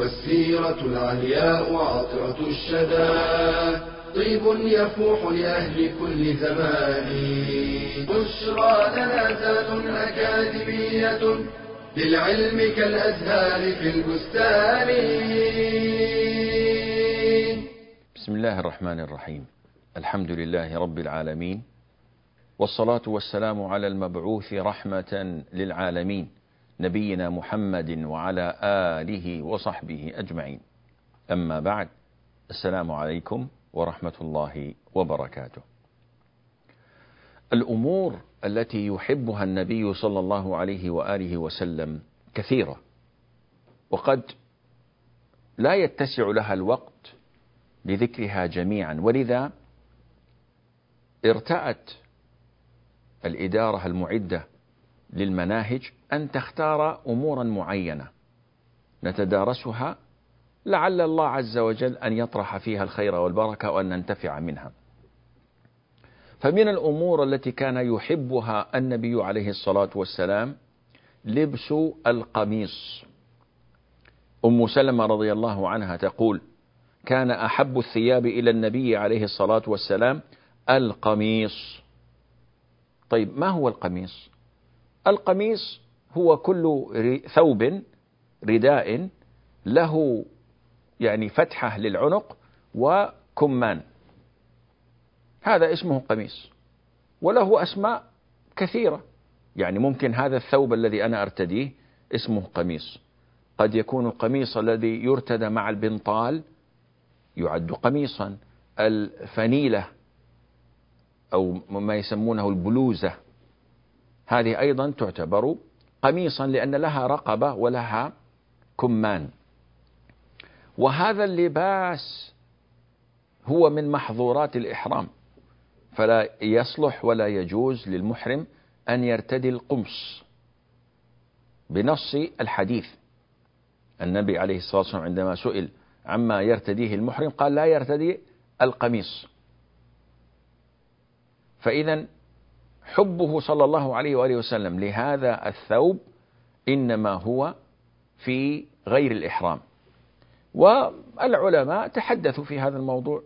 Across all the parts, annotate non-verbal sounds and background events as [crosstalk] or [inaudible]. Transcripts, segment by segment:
والسيرة العلياء عطرة الشدى. طيب يفوح لأهل كل زمان. بشرى لنا ذات أكاديمية للعلم كالأزهار في البستان. بسم الله الرحمن الرحيم. الحمد لله رب العالمين. والصلاة والسلام على المبعوث رحمة للعالمين. نبينا محمد وعلى آله وصحبه أجمعين أما بعد السلام عليكم ورحمة الله وبركاته. الأمور التي يحبها النبي صلى الله عليه وآله وسلم كثيرة، وقد لا يتسع لها الوقت لذكرها جميعا، ولذا ارتأت الإدارة المعدة للمناهج أن تختار أمورا معينة نتدارسها لعل الله عز وجل أن يطرح فيها الخير والبركة وأن ننتفع منها. فمن الأمور التي كان يحبها النبي عليه الصلاة والسلام لبس القميص. أم سلمة رضي الله عنها تقول: كان أحب الثياب إلى النبي عليه الصلاة والسلام القميص. طيب ما هو القميص؟ القميص هو كل ثوب رداء له يعني فتحة للعنق وكمان. هذا اسمه قميص. وله أسماء كثيرة. يعني ممكن هذا الثوب الذي أنا أرتديه اسمه قميص. قد يكون القميص الذي يرتدى مع البنطال يعد قميصا. الفنيلة أو ما يسمونه البلوزة هذه أيضا تعتبر قميصا لأن لها رقبة ولها كمان. وهذا اللباس هو من محظورات الإحرام. فلا يصلح ولا يجوز للمحرم أن يرتدي القمص بنص الحديث. النبي عليه الصلاة والسلام عندما سئل عما يرتديه المحرم قال لا يرتدي القميص. فإذا حبه صلى الله عليه وآله وسلم. لهذا الثوب إنما هو في غير الإحرام. والعلماء تحدثوا في هذا الموضوع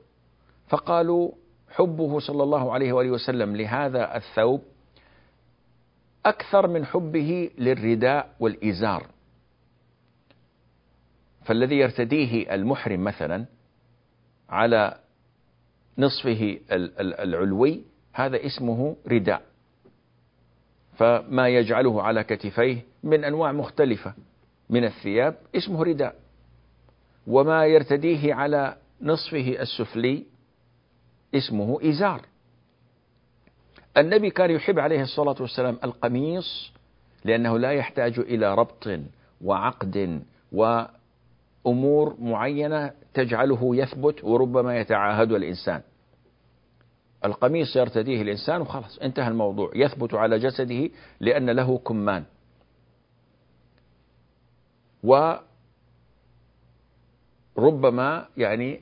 فقالوا حبه صلى الله عليه وآله وسلم لهذا الثوب أكثر من حبه للرداء والإزار. فالذي يرتديه المحرم مثلا على نصفه العلوي هذا اسمه رداء. فما يجعله على كتفيه من أنواع مختلفة. من الثياب اسمه رداء. وما يرتديه على نصفه السفلي اسمه إزار. النبي كان يحب عليه الصلاة والسلام القميص لأنه لا يحتاج إلى ربط وعقد وأمور معينة تجعله يثبت وربما يتعاهد الإنسان. القميص يرتديه الإنسان وخلاص انتهى الموضوع. يثبت على جسده لأن له كمان. و ربما يعني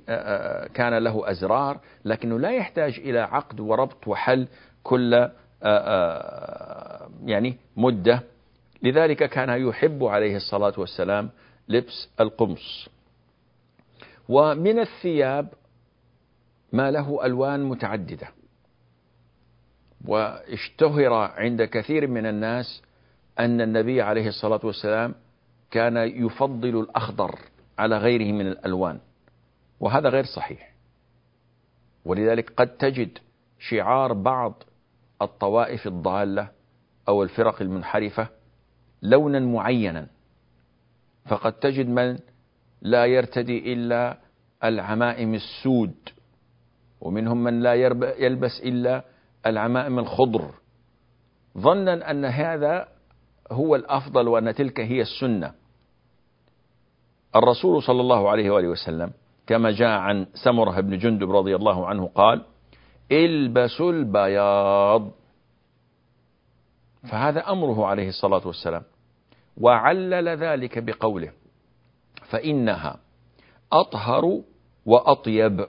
كان له أزرار لكنه لا يحتاج إلى عقد وربط وحل كل يعني مدة. لذلك كان يحب عليه الصلاة والسلام لبس القمص. ومن الثياب ما له ألوان متعددة. واشتهر عند كثير من الناس أن النبي عليه الصلاة والسلام كان يفضل الأخضر على غيره من الألوان. وهذا غير صحيح. ولذلك قد تجد شعار بعض الطوائف الضالة أو الفرق المنحرفة لونا معينا. فقد تجد من لا يرتدي إلا العمائم السود ومنهم من لا يلبس إلا العمائم الخضر. ظنا أن هذا هو الأفضل وأن تلك هي السنة. الرسول صلى الله عليه وآله وسلم كما جاء عن سمرة بن جندب رضي الله عنه قال البسوا البياض. فهذا أمره عليه الصلاة والسلام. وعلل ذلك بقوله فإنها أطهر وأطيب.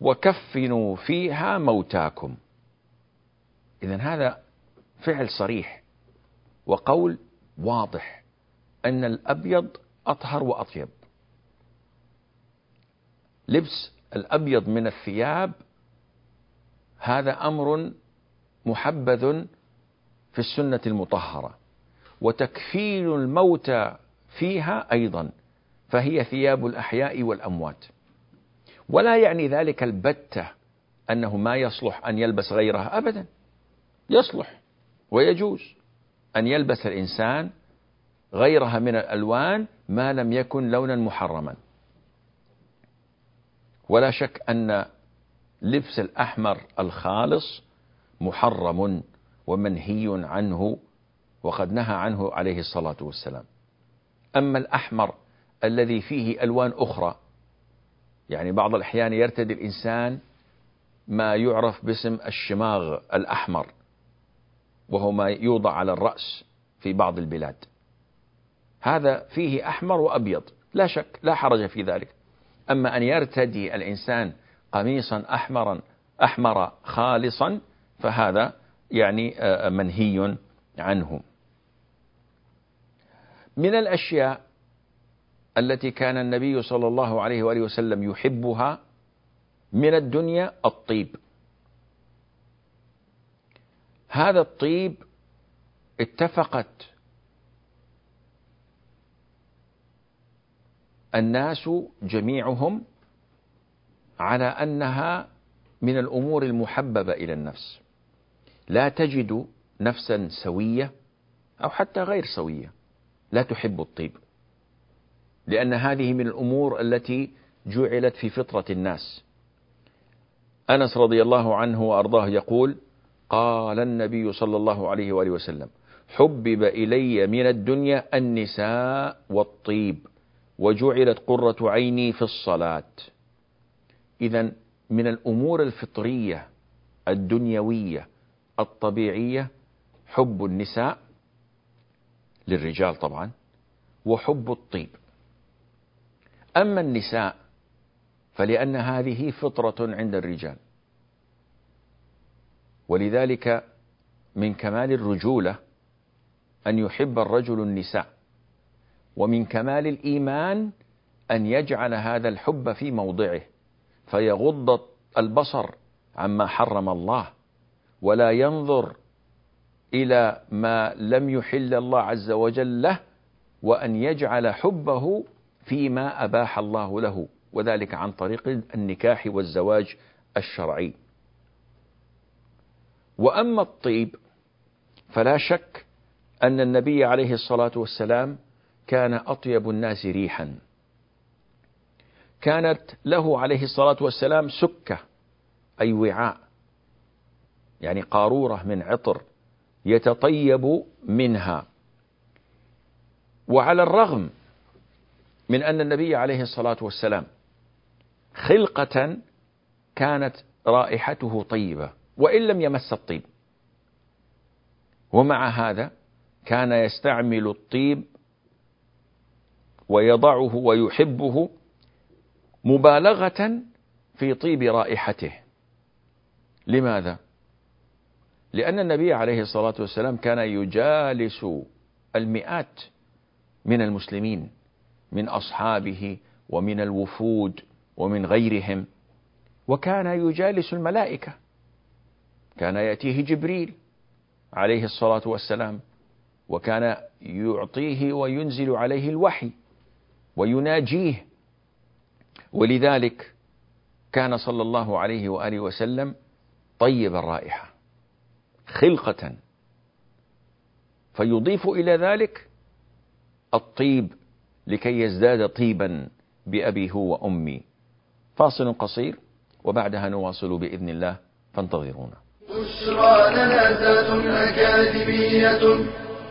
وكفنوا فيها موتاكم. إذا هذا فعل صريح وقول واضح أن الأبيض أطهر وأطيب. لبس الأبيض من الثياب هذا أمر محبذ في السنة المطهرة. وتكفين الموتى فيها أيضا فهي ثياب الأحياء والأموات. ولا يعني ذلك البتة أنه ما يصلح أن يلبس غيرها أبدا. يصلح ويجوز أن يلبس الإنسان غيرها من الألوان ما لم يكن لونا محرما. ولا شك أن لبس الأحمر الخالص محرم ومنهي عنه وقد نهى عنه عليه الصلاة والسلام. أما الأحمر الذي فيه ألوان أخرى يعني بعض الأحيان يرتدي الإنسان ما يعرف باسم الشماغ الأحمر وهو ما يوضع على الرأس في بعض البلاد. هذا فيه أحمر وأبيض لا شك لا حرج في ذلك. أما أن يرتدي الإنسان قميصا أحمرا أحمر خالصا فهذا يعني آه، منهي عنه. من الأشياء التي كان النبي صلى الله عليه وآله وسلم يحبها من الدنيا الطيب. هذا الطيب اتفقت الناس جميعهم على أنها من الأمور المحببة إلى النفس. لا تجد نفسا سوية أو حتى غير سوية. لا تحب الطيب. لأن هذه من الأمور التي جعلت في فطرة الناس. أنس رضي الله عنه وأرضاه يقول قال النبي صلى الله عليه وآله وسلم حبب إلي من الدنيا النساء والطيب وجعلت قرة عيني في الصلاة. إذا من الأمور الفطرية الدنيوية الطبيعية حب النساء للرجال طبعا وحب الطيب. أما النساء فلأن هذه فطرة عند الرجال. ولذلك من كمال الرجولة أن يحب الرجل النساء ومن كمال الإيمان أن يجعل هذا الحب في موضعه فيغض البصر عما حرم الله ولا ينظر إلى ما لم يحل الله عز وجل له وأن يجعل حبه فيما أباح الله له وذلك عن طريق النكاح والزواج الشرعي. وأما الطيب فلا شك أن النبي عليه الصلاة والسلام كان أطيب الناس ريحا. كانت له عليه الصلاة والسلام سكة أي وعاء يعني قارورة من عطر يتطيب منها. وعلى الرغم من أن النبي عليه الصلاة والسلام خلقة كانت رائحته طيبة وإن لم يمس الطيب. ومع هذا كان يستعمل الطيب ويضعه ويحبه مبالغة في طيب رائحته. لماذا؟ لأن النبي عليه الصلاة والسلام كان يجالس المئات من المسلمين. من أصحابه ومن الوفود ومن غيرهم. وكان يجالس الملائكة. كان يأتيه جبريل عليه الصلاة والسلام. وكان يعطيه وينزل عليه الوحي ويناجيه. ولذلك كان صلى الله عليه وآله وسلم طيب الرائحة خلقة. فيضيف إلى ذلك الطيب لكي يزداد طيبا بأبي هو وأمي. فاصل قصير وبعدها نواصل بإذن الله فانتظرونا. بشرى لنا أكاديمية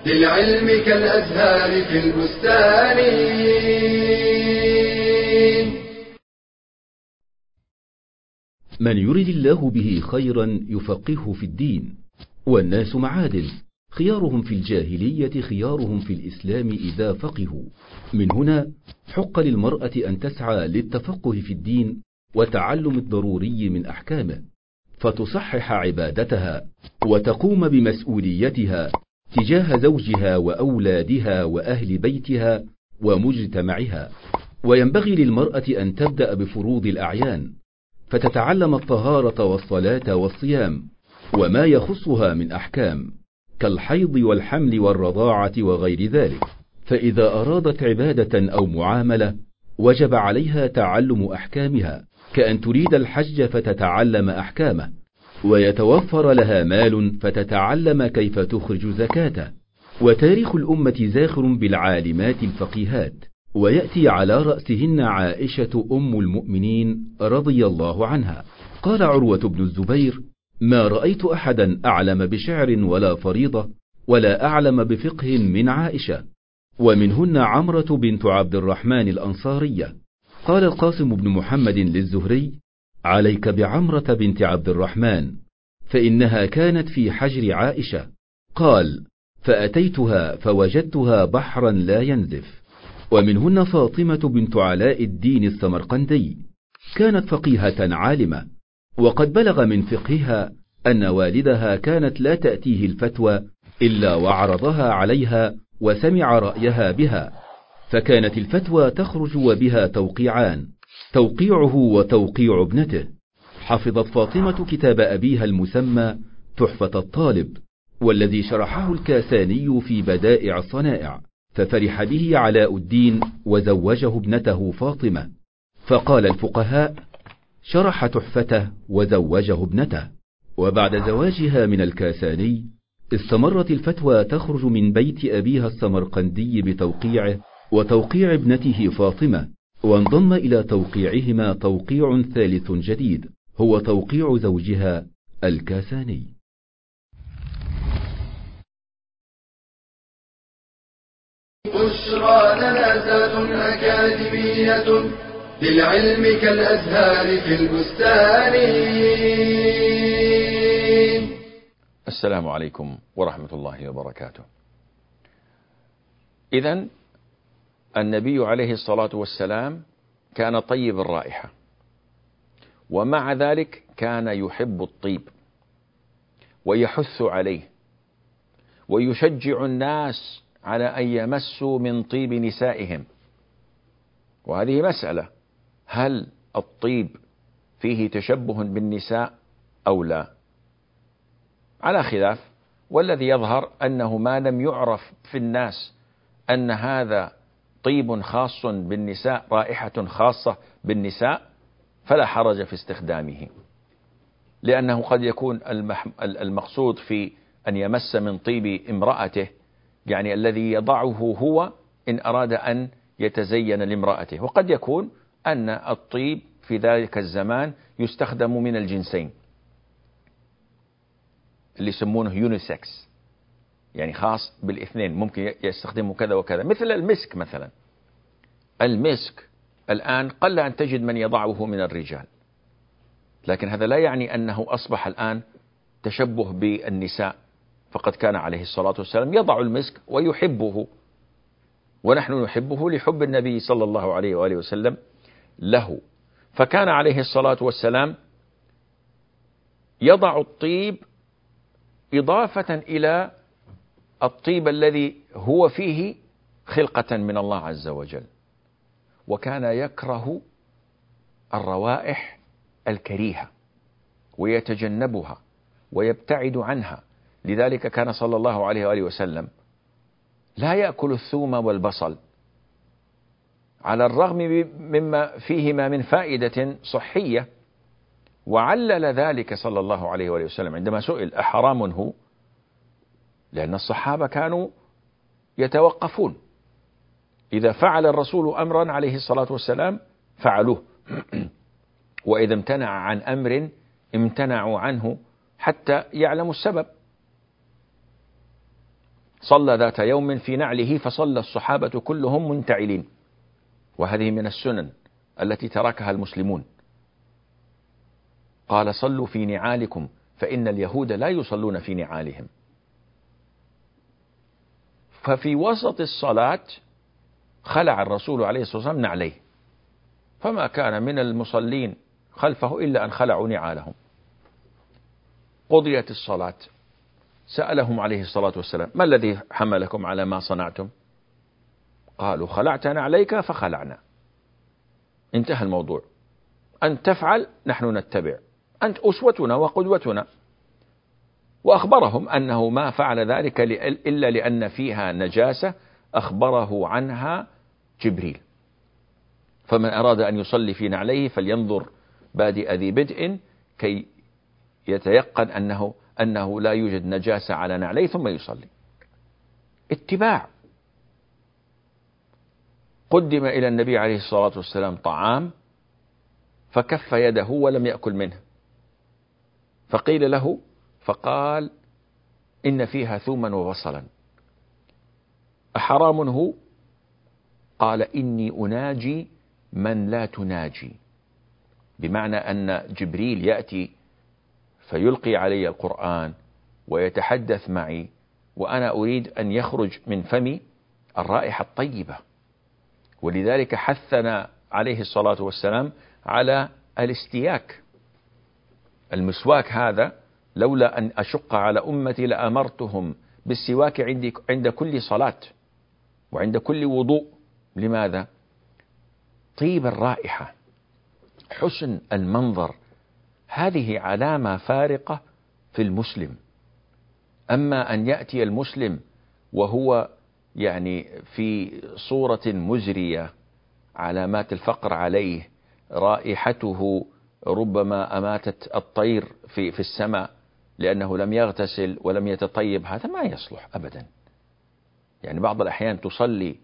للعلم كالأزهار في البستان. من يرد الله به خيرا يفقهه في الدين والناس معادن. خيارهم في الجاهلية خيارهم في الإسلام إذا فقهوا. من هنا حق للمرأة أن تسعى للتفقه في الدين وتعلم الضروري من أحكامه فتصحح عبادتها وتقوم بمسؤوليتها تجاه زوجها وأولادها وأهل بيتها ومجتمعها. وينبغي للمرأة أن تبدأ بفروض الأعيان فتتعلم الطهارة والصلاة والصيام وما يخصها من أحكام. كالحيض والحمل والرضاعة وغير ذلك. فإذا أرادت عبادة أو معاملة وجب عليها تعلم أحكامها. كأن تريد الحج فتتعلم أحكامه. ويتوفر لها مال فتتعلم كيف تخرج زكاته وتاريخ الأمة زاخر بالعالمات الفقيهات. ويأتي على رأسهن عائشة أم المؤمنين رضي الله عنها. قال عروة بن الزبير ما رأيت أحدا أعلم بشعر ولا فريضة ولا أعلم بفقه من عائشة. ومنهن عمرة بنت عبد الرحمن الأنصارية. قال القاسم بن محمد للزهري عليك بعمرة بنت عبد الرحمن فإنها كانت في حجر عائشة. قال فأتيتها فوجدتها بحرا لا ينزف. ومنهن فاطمة بنت علاء الدين السمرقندي كانت فقيهة عالمة. وقد بلغ من فقهها أن والدها كانت لا تأتيه الفتوى إلا وعرضها عليها وسمع رأيها بها فكانت الفتوى تخرج وبها توقيعان توقيعه وتوقيع ابنته. حفظت فاطمة كتاب أبيها المسمى تحفة الطالب والذي شرحه الكاساني في بدائع الصنائع ففرح به علاء الدين وزوجه ابنته فاطمة. فقال الفقهاء شرح تحفته وزوجه ابنته. وبعد زواجها من الكاساني استمرت الفتوى تخرج من بيت أبيها السمرقندي بتوقيعه وتوقيع ابنته فاطمة وانضم إلى توقيعهما توقيع ثالث جديد هو توقيع زوجها الكاساني. بشرى لنا أكاديمية للعلم كالأزهار في البستان. السلام عليكم ورحمة الله وبركاته. إذا النبي عليه الصلاة والسلام كان طيب الرائحة ومع ذلك كان يحب الطيب ويحث عليه ويشجع الناس على أن يمسوا من طيب نسائهم. وهذه مسألة هل الطيب فيه تشبه بالنساء أو لا؟ على خلاف والذي يظهر أنه ما لم يعرف في الناس أن هذا طيب خاص بالنساء رائحة خاصة بالنساء فلا حرج في استخدامه. لأنه قد يكون المقصود في أن يمس من طيب امرأته يعني الذي يضعه هو إن أراد أن يتزين لامرأته. وقد يكون أن الطيب في ذلك الزمان يستخدم من الجنسين اللي يسمونه يونيسكس يعني خاص بالاثنين ممكن يستخدمه كذا وكذا مثل المسك مثلا. المسك الآن قل أن تجد من يضعه من الرجال لكن هذا لا يعني أنه أصبح الآن تشبه بالنساء. فقد كان عليه الصلاة والسلام يضع المسك ويحبه ونحن نحبه لحب النبي صلى الله عليه وآله وسلم. له. فكان عليه الصلاة والسلام يضع الطيب إضافة إلى الطيب الذي هو فيه خلقة من الله عز وجل وكان يكره الروائح الكريهة ويتجنبها ويبتعد عنها. لذلك كان صلى الله عليه وآله وسلم لا يأكل الثوم والبصل. على الرغم مما فيهما من فائدة صحية وعلل ذلك صلى الله عليه وآله وسلم عندما سئل أحرام هو؟ لأن الصحابة كانوا يتوقفون. إذا فعل الرسول أمرا عليه الصلاة والسلام فعلوه. [clears throat] وإذا امتنع عن أمر امتنعوا عنه حتى يعلموا السبب. صلى ذات يوم في نعله فصلى الصحابة كلهم منتعلين. وهذه من السنن التي تركها المسلمون. قال صلوا في نعالكم فإن اليهود لا يصلون في نعالهم. ففي وسط الصلاة خلع الرسول عليه الصلاة والسلام نعليه. فما كان من المصلين خلفه إلا أن خلعوا نعالهم. قضيت الصلاة. سألهم عليه الصلاة والسلام ما الذي حملكم على ما صنعتم؟ قالوا خلعتنا عليك فخلعنا. انتهى الموضوع. أن تفعل نحن نتبع. أنت أسوتنا وقدوتنا. وأخبرهم أنه ما فعل ذلك إلا لأن فيها نجاسة أخبره عنها جبريل. فمن أراد أن يصلي في نعليه فلينظر بادئ ذي بدء كي يتيقن أنه أنه لا يوجد نجاسة على نعليه ثم يصلي. اتباع. قدم إلى النبي عليه الصلاة والسلام طعام فكف يده ولم يأكل منه. فقيل له فقال إن فيها ثوما وبصلا. أحرام هو؟ قال إني أناجي من لا تناجي. بمعنى أن جبريل يأتي فيلقي علي القرآن ويتحدث معي وأنا أريد أن يخرج من فمي الرائحة الطيبة. ولذلك حثنا عليه الصلاة والسلام على الاستياك. المسواك هذا لولا أن أشق على أمتي لأمرتهم بالسواك عند عند كل صلاة وعند كل وضوء. لماذا؟ طيب الرائحة حسن المنظر هذه علامة فارقة في المسلم. أما أن يأتي المسلم وهو يعني في صورة مزرية علامات الفقر عليه رائحته ربما أماتت الطير في في السماء لأنه لم يغتسل ولم يتطيب هذا ما يصلح أبدا. يعني بعض الأحيان تصلي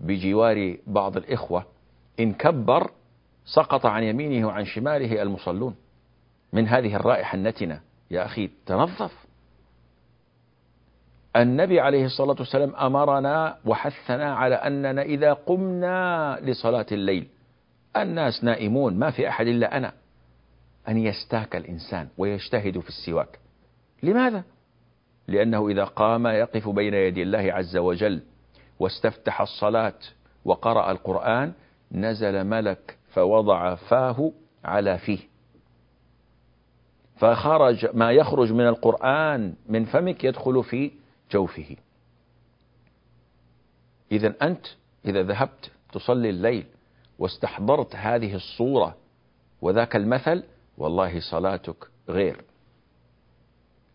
بجوار بعض الإخوة إن كبر سقط عن يمينه وعن شماله المصلون. من هذه الرائحة النتنة يا أخي تنظف. النبي عليه الصلاة والسلام أمرنا وحثنا على أننا إذا قمنا لصلاة الليل الناس نائمون ما في أحد إلا أنا أن يستاك الإنسان ويجتهد في السواك لماذا؟ لأنه إذا قام يقف بين يدي الله عز وجل واستفتح الصلاة وقرأ القرآن نزل ملك فوضع فاه على فيه فخرج ما يخرج من القرآن من فمك يدخل في جوفه. إذا أنت إذا ذهبت تصلي الليل واستحضرت هذه الصورة وذاك المثل والله صلاتك غير.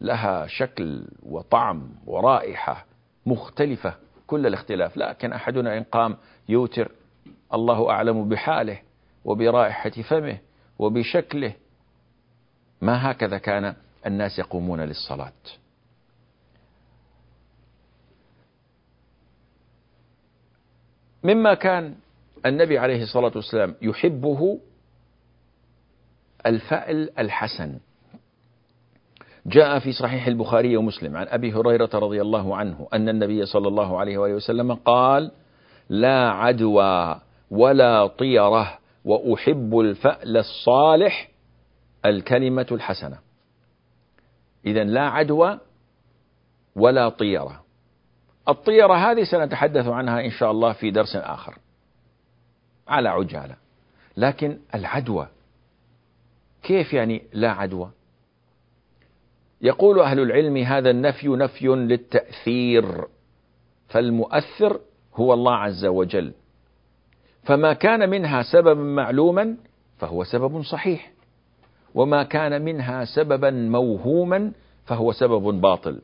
لها شكل وطعم ورائحة مختلفة كل الاختلاف. لكن أحدنا إن قام يوتر الله أعلم بحاله وبرائحة فمه وبشكله. ما هكذا كان الناس يقومون للصلاة؟ مما كان النبي عليه الصلاة والسلام يحبه الفأل الحسن. جاء في صحيح البخاري ومسلم عن أبي هريرة رضي الله عنه أن النبي صلى الله عليه وآله وسلم قال لا عدوى ولا طيرة وأحب الفأل الصالح الكلمة الحسنة. إذا لا عدوى ولا طيرة. الطيرة هذه سنتحدث عنها إن شاء الله في درس آخر. على عجالة. لكن العدوى كيف يعني لا عدوى؟ يقول أهل العلم هذا النفي نفي للتأثير فالمؤثر هو الله عز وجل. فما كان منها سببا معلوما فهو سبب صحيح. وما كان منها سببا موهوما فهو سبب باطل.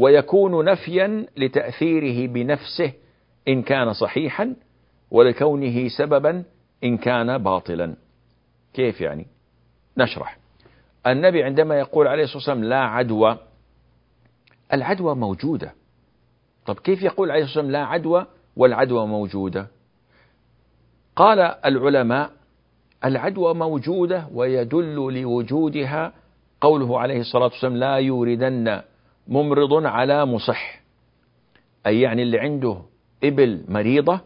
ويكون نفيا لتأثيره بنفسه إن كان صحيحا ولكونه سببا إن كان باطلا. كيف يعني؟ نشرح. النبي عندما يقول عليه الصلاة والسلام لا عدوى العدوى موجودة. طب كيف يقول عليه الصلاة والسلام لا عدوى والعدوى موجودة؟ قال العلماء العدوى موجودة ويدل لوجودها قوله عليه الصلاة والسلام لا يوردن ممرض على مصح. أي يعني اللي عنده إبل مريضة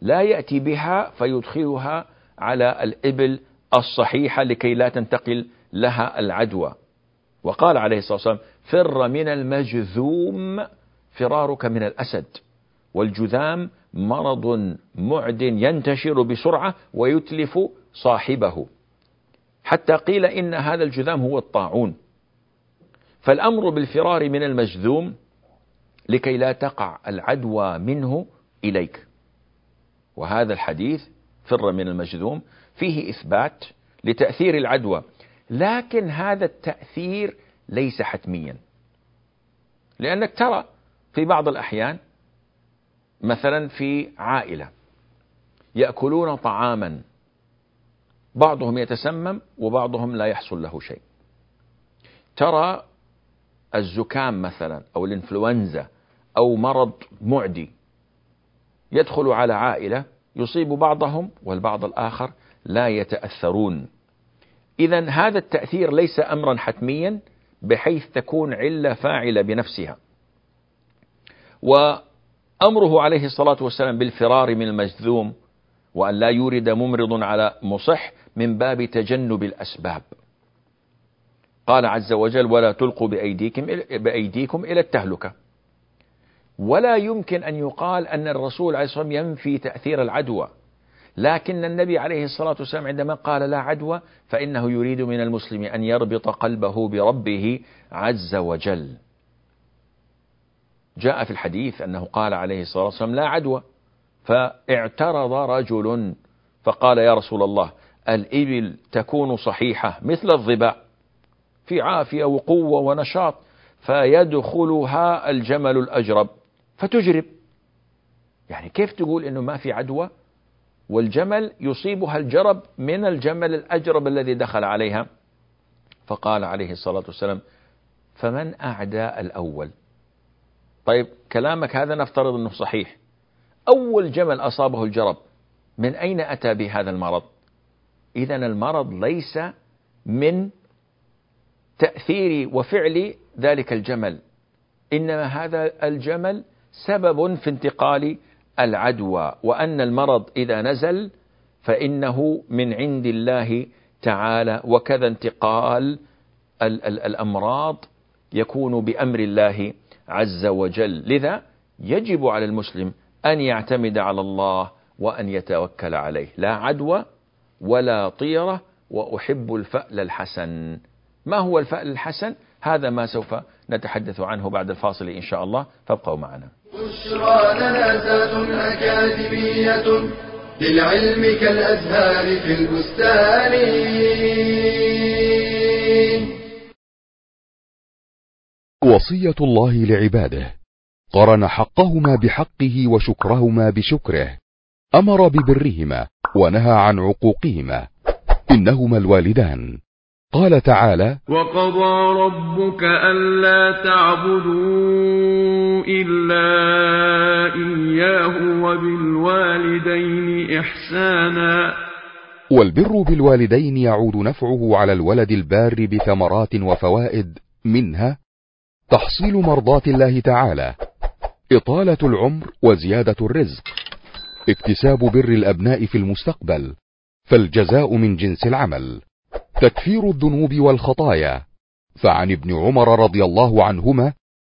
لا يأتي بها فيدخلها على الإبل الصحيحة لكي لا تنتقل لها العدوى. وقال عليه الصلاة والسلام فر من المجذوم فرارك من الأسد والجذام مرض معد ينتشر بسرعة ويتلف صاحبه. حتى قيل إن هذا الجذام هو الطاعون. فالأمر بالفرار من المجذوم لكي لا تقع العدوى منه إليك. وهذا الحديث فر من المجذوم فيه إثبات لتأثير العدوى لكن هذا التأثير ليس حتميا. لأنك ترى في بعض الأحيان مثلا في عائلة يأكلون طعاما بعضهم يتسمم وبعضهم لا يحصل له شيء. ترى الزكام مثلا أو الإنفلونزا أو مرض معدي يدخل على عائلة يصيب بعضهم والبعض الآخر لا يتأثرون. إذا هذا التأثير ليس أمرا حتميا بحيث تكون علة فاعلة بنفسها. وأمره عليه الصلاة والسلام بالفرار من المجذوم وأن لا يورد ممرض على مصح من باب تجنب الأسباب. قال عز وجل ولا تلقوا بأيديكم, بأيديكم إلى التهلكة. ولا يمكن أن يقال أن الرسول عليه الصلاة والسلام ينفي تأثير العدوى. لكن النبي عليه الصلاة والسلام عندما قال لا عدوى فإنه يريد من المسلم أن يربط قلبه بربه عز وجل. جاء في الحديث أنه قال عليه الصلاة والسلام لا عدوى. فاعترض رجل فقال يا رسول الله الإبل تكون صحيحة مثل الظباء. في عافية وقوة ونشاط فيدخلها الجمل الأجرب. فتجرب. يعني كيف تقول إنه ما في عدوى؟ والجمل يصيبها الجرب من الجمل الأجرب الذي دخل عليها. فقال عليه الصلاة والسلام فمن أعدى الأول؟ طيب كلامك هذا نفترض أنه صحيح. أول جمل أصابه الجرب من أين أتى بهذا المرض؟ إذا المرض ليس من تأثير وفعل ذلك الجمل. إنما هذا الجمل سبب في انتقال العدوى وأن المرض إذا نزل فإنه من عند الله تعالى وكذا انتقال ال ال الأمراض يكون بأمر الله عز وجل. لذا يجب على المسلم أن يعتمد على الله وأن يتوكل عليه. لا عدوى ولا طيرة وأحب الفأل الحسن. ما هو الفأل الحسن؟ هذا ما سوف نتحدث عنه بعد الفاصل إن شاء الله. فابقوا معنا. بشرى لنا أكاديمية للعلم كالأزهار في البستان. وصية الله لعباده. قرن حقهما بحقه وشكرهما بشكره. أمر ببرهما ونهى عن عقوقهما. إنهما الوالدان. قال تعالى وقضى ربك ألا تعبدوا إلا إياه وبالوالدين إحسانا. والبر بالوالدين يعود نفعه على الولد البار بثمرات وفوائد منها تحصيل مرضات الله تعالى إطالة العمر وزيادة الرزق اكتساب بر الأبناء في المستقبل فالجزاء من جنس العمل. تكفير الذنوب والخطايا. فعن ابن عمر رضي الله عنهما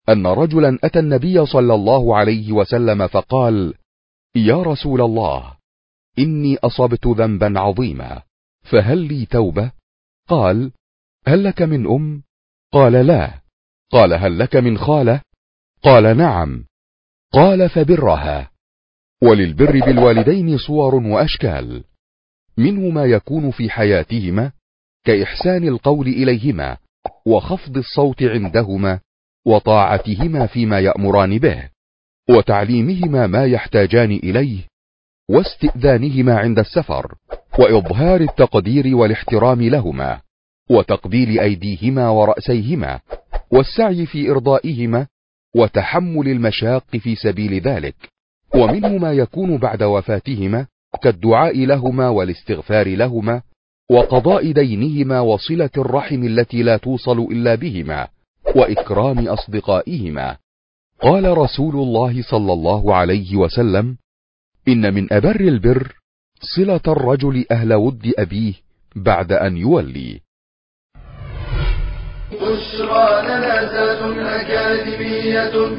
أن رجلا أتى النبي صلى الله عليه وسلم فقال يا رسول الله إني أصبت ذنبا عظيما فهل لي توبة؟ قال هل لك من أم؟ قال لا. قال هل لك من خالة؟ قال نعم. قال فبرها. وللبر بالوالدين صور وأشكال منه ما يكون في حياتهما كإحسان القول إليهما وخفض الصوت عندهما وطاعتهما فيما يأمران به وتعليمهما ما يحتاجان إليه واستئذانهما عند السفر وإظهار التقدير والاحترام لهما وتقبيل أيديهما ورأسيهما والسعي في إرضائهما وتحمل المشاق في سبيل ذلك ومنه ما يكون بعد وفاتهما كالدعاء لهما والاستغفار لهما وقضاء دينهما وصلة الرحم التي لا توصل إلا بهما وإكرام أصدقائهما. قال رسول الله صلى الله عليه وسلم إن من أبر البر صلة الرجل أهل ود أبيه بعد أن يولي. بشرى لنا أكاديمية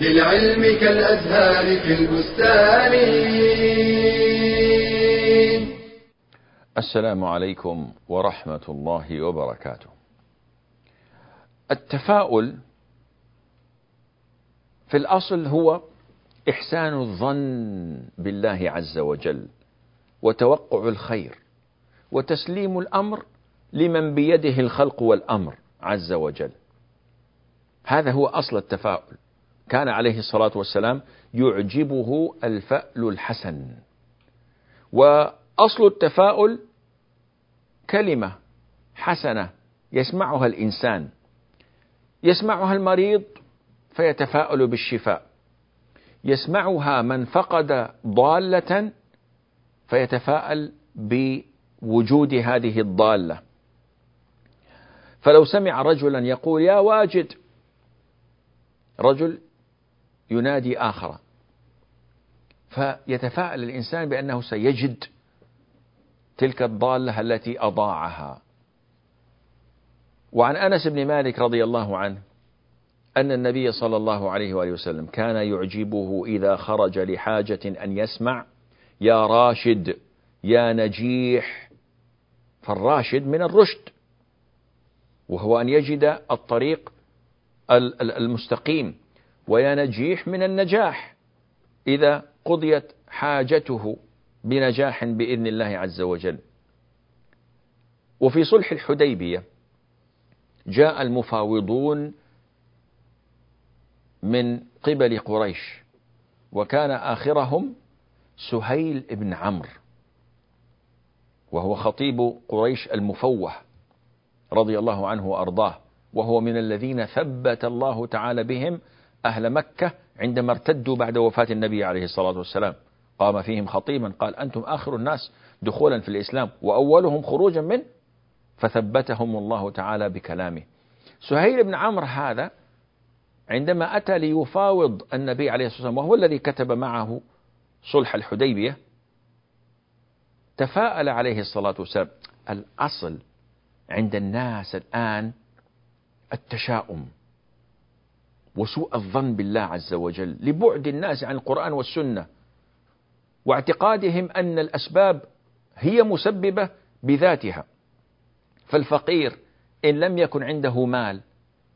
للعلم كالأزهار في البستان. السلام عليكم ورحمة الله وبركاته. التفاؤل في الأصل هو إحسان الظن بالله عز وجل وتوقع الخير وتسليم الأمر لمن بيده الخلق والأمر عز وجل. هذا هو أصل التفاؤل. كان عليه الصلاة والسلام يعجبه الفأل الحسن. وأصل التفاؤل كلمة حسنة يسمعها الإنسان. يسمعها المريض فيتفاءل بالشفاء. يسمعها من فقد ضالة فيتفاءل بوجود هذه الضالة. فلو سمع رجلا يقول يا واجد. رجل ينادي آخر. فيتفاءل الإنسان بأنه سيجد. تلك الضالة التي أضاعها. وعن أنس بن مالك رضي الله عنه أن النبي صلى الله عليه وآله وسلم كان يعجبه إذا خرج لحاجة أن يسمع يا راشد يا نجيح. فالراشد من الرشد وهو أن يجد الطريق المستقيم ويا نجيح من النجاح. إذا قضيت حاجته بنجاح بإذن الله عز وجل. وفي صلح الحديبية جاء المفاوضون من قبل قريش وكان آخرهم سهيل بن عمرو وهو خطيب قريش المفوه رضي الله عنه وأرضاه وهو من الذين ثبت الله تعالى بهم أهل مكة عندما ارتدوا بعد وفاة النبي عليه الصلاة والسلام قام فيهم خطيبا قال أنتم آخر الناس دخولا في الإسلام وأولهم خروجا منه فثبتهم الله تعالى بكلامه. سهيل بن عمرو هذا عندما أتى ليفاوض النبي عليه الصلاة والسلام وهو الذي كتب معه صلح الحديبية تفاءل عليه الصلاة والسلام. الأصل عند الناس الآن التشاؤم وسوء الظن بالله عز وجل لبعد الناس عن القرآن والسنة. واعتقادهم أن الأسباب هي مسببة بذاتها. فالفقير إن لم يكن عنده مال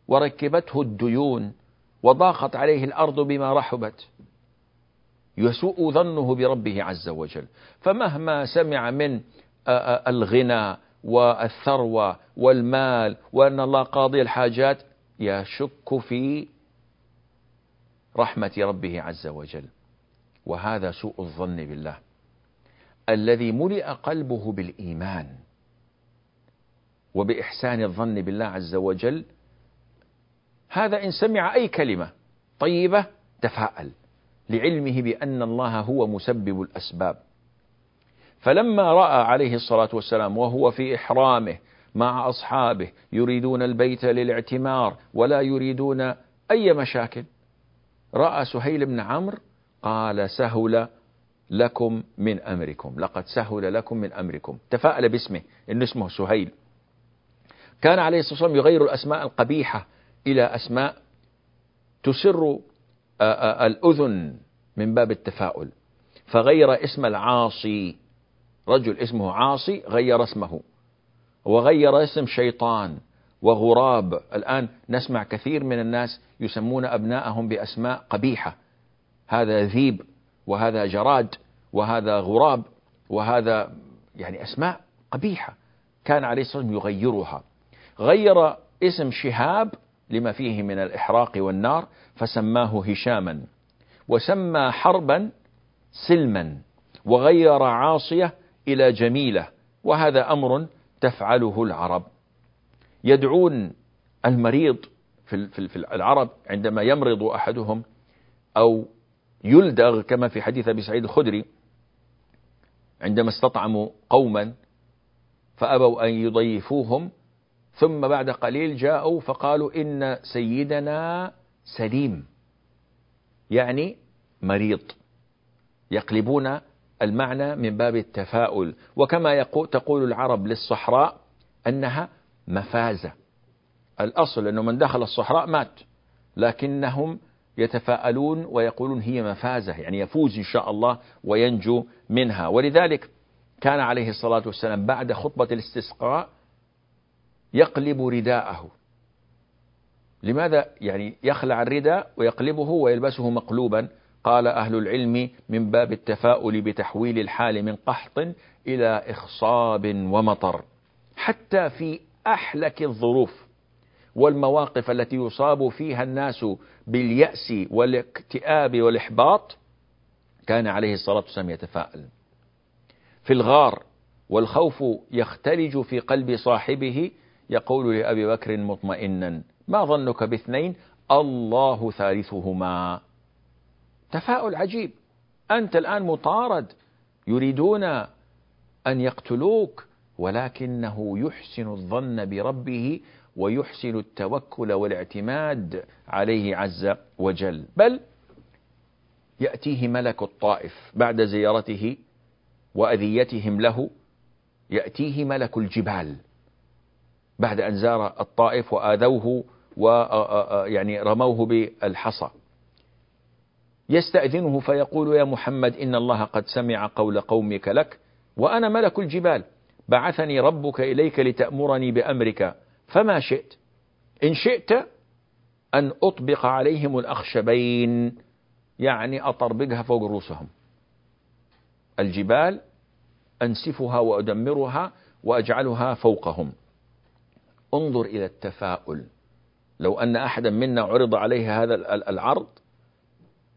وركبته الديون وضاقت عليه الأرض بما رحبت يسوء ظنه بربه عز وجل. فمهما سمع من الغنى والثروة والمال وأن الله قاضي الحاجات يشك في رحمة ربه عز وجل. وهذا سوء الظن بالله. الذي ملئ قلبه بالإيمان وبإحسان الظن بالله عز وجل هذا إن سمع أي كلمة طيبة تفاءل لعلمه بأن الله هو مسبب الأسباب. فلما رأى عليه الصلاة والسلام وهو في إحرامه مع أصحابه يريدون البيت للاعتمار ولا يريدون أي مشاكل رأى سهيل بن عمرو قال سهل لكم من أمركم. لقد سهل لكم من أمركم. تفاءل باسمه. إن اسمه سهيل. كان عليه الصلاة والسلام يغير الأسماء القبيحة إلى أسماء تسر الأذن من باب التفاؤل. فغير اسم العاصي. رجل اسمه عاصي غير اسمه. وغير اسم شيطان. وغراب. الآن نسمع كثير من الناس يسمون أبناءهم بأسماء قبيحة. هذا ذيب وهذا جراد وهذا غراب وهذا يعني أسماء قبيحة كان عليه الصلاة والسلام يغيرها. غير اسم شهاب لما فيه من الإحراق والنار فسماه هشاما وسمى حربا سلما وغير عاصية إلى جميلة وهذا أمر تفعله العرب. يدعون المريض في العرب عندما يمرض أحدهم أو يلدغ كما في حديث أبي سعيد الخدري عندما استطعموا قوما فأبوا أن يضيفوهم ثم بعد قليل جاءوا فقالوا إن سيدنا سليم يعني مريض يقلبون المعنى من باب التفاؤل. وكما يقول تقول العرب للصحراء أنها مفازة. الأصل أنه من دخل الصحراء مات لكنهم يتفاءلون ويقولون هي مفازة يعني يفوز إن شاء الله وينجو منها. ولذلك كان عليه الصلاة والسلام بعد خطبة الاستسقاء يقلب رداءه. لماذا؟ يعني يخلع الرداء ويقلبه ويلبسه مقلوبا. قال أهل العلم من باب التفاؤل بتحويل الحال من قحط إلى إخصاب ومطر حتى في أحلك الظروف. والمواقف التي يصاب فيها الناس باليأس والاكتئاب والإحباط كان عليه الصلاة والسلام يتفاءل. في الغار والخوف يختلج في قلب صاحبه يقول لأبي بكر مطمئنا ما ظنك باثنين؟ الله ثالثهما. تفاؤل عجيب. أنت الآن مطارد يريدون أن يقتلوك ولكنه يحسن الظن بربه ويحسن التوكل والاعتماد عليه عز وجل. بل يأتيه ملك الطائف بعد زيارته وأذيتهم له يأتيه ملك الجبال بعد أن زار الطائف وآذوه ويعني رموه بالحصى. يستأذنه فيقول يا محمد إن الله قد سمع قول قومك لك وأنا ملك الجبال. بعثني ربك إليك لتأمرني بأمرك. فما شئت. إن شئت أن أطبق عليهم الأخشبين يعني أطربقها فوق رؤوسهم. الجبال أنسفها وأدمرها وأجعلها فوقهم. انظر إلى التفاؤل. لو أن أحدا منا عرض عليه هذا العرض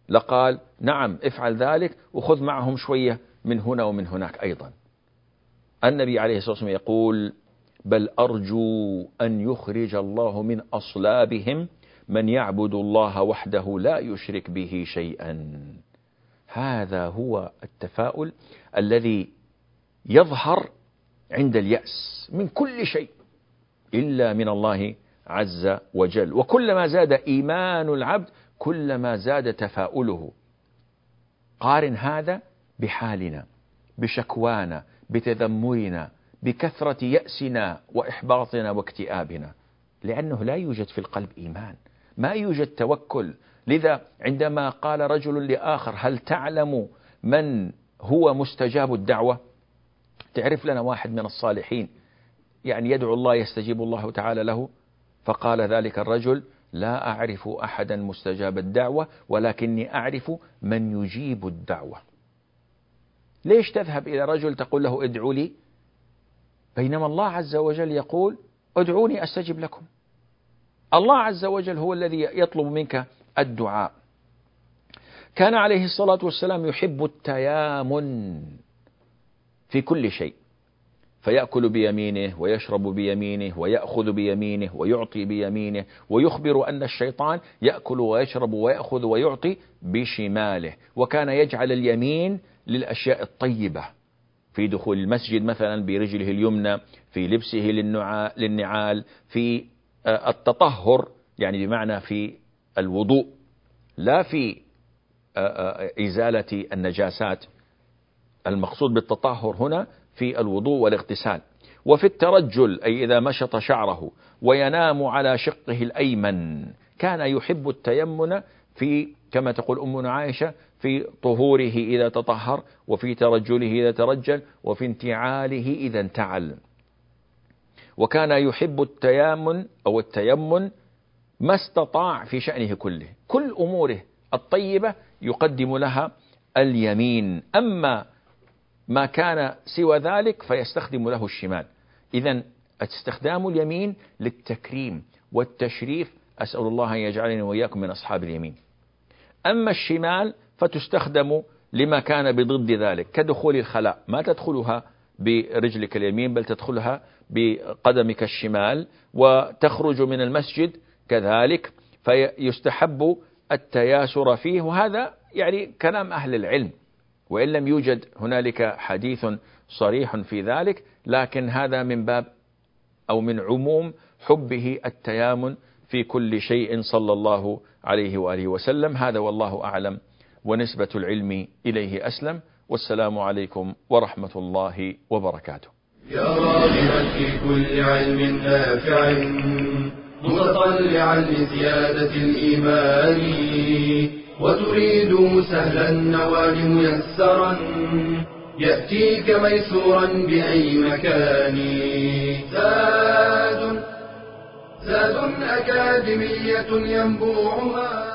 لقال نعم افعل ذلك وخذ معهم شوية من هنا ومن هناك أيضا. النبي عليه الصلاة والسلام يقول بل أرجو أن يخرج الله من أصلابهم من يعبد الله وحده لا يشرك به شيئا. هذا هو التفاؤل الذي يظهر عند اليأس من كل شيء إلا من الله عز وجل. وكلما زاد إيمان العبد كلما زاد تفاؤله. قارن هذا بحالنا بشكوانا بتذمرنا بكثرة يأسنا وإحباطنا واكتئابنا لأنه لا يوجد في القلب إيمان ما يوجد توكل. لذا عندما قال رجل لآخر هل تعلم من هو مستجاب الدعوة؟ تعرف لنا واحد من الصالحين يعني يدعو الله يستجيب الله تعالى له فقال ذلك الرجل لا أعرف أحدا مستجاب الدعوة ولكني أعرف من يجيب الدعوة. ليش تذهب إلى رجل تقول له ادعوا لي؟ بينما الله عز وجل يقول ادعوني أستجب لكم. الله عز وجل هو الذي يطلب منك الدعاء. كان عليه الصلاة والسلام يحب التيامن في كل شيء. فيأكل بيمينه ويشرب بيمينه ويأخذ بيمينه ويعطي بيمينه ويخبر أن الشيطان يأكل ويشرب ويأخذ ويعطي بشماله. وكان يجعل اليمين للأشياء الطيبة. في دخول المسجد مثلا برجله اليمنى في لبسه للنعال في آه، التطهر يعني بمعنى في الوضوء لا في آه، آه، إزالة النجاسات. المقصود بالتطهر هنا في الوضوء والاغتسال. وفي الترجل أي إذا مشط شعره وينام على شقه الأيمن كان يحب التيمن في كما تقول أمنا عائشة في طهوره إذا تطهر وفي ترجله إذا ترجل وفي انتعاله إذا انتعل. وكان يحب التيامن أو التيمن ما استطاع في شأنه كله. كل أموره الطيبة يقدم لها اليمين. أما ما كان سوى ذلك فيستخدم له الشمال. إذا استخدام اليمين للتكريم والتشريف. أسأل الله أن يجعلني وإياكم من أصحاب اليمين. أما الشمال فتستخدم لما كان بضد ذلك كدخول الخلاء. ما تدخلها برجلك اليمين بل تدخلها بقدمك الشمال وتخرج من المسجد كذلك فيستحب التياسر فيه. وهذا يعني كلام أهل العلم. وإن لم يوجد هنالك حديث صريح في ذلك لكن هذا من باب أو من عموم حبه التيامن في كل شيء صلى الله عليه وآله وسلم. هذا والله أعلم ونسبة العلم إليه أسلم. والسلام عليكم ورحمة الله وبركاته. يا راغبا في كل علم نافع متطلعا لزيادة الإيمان وتريد سهلا النوال ميسرا يأتيك ميسورا بأي مكان. زاد أكاديمية ينبوعها.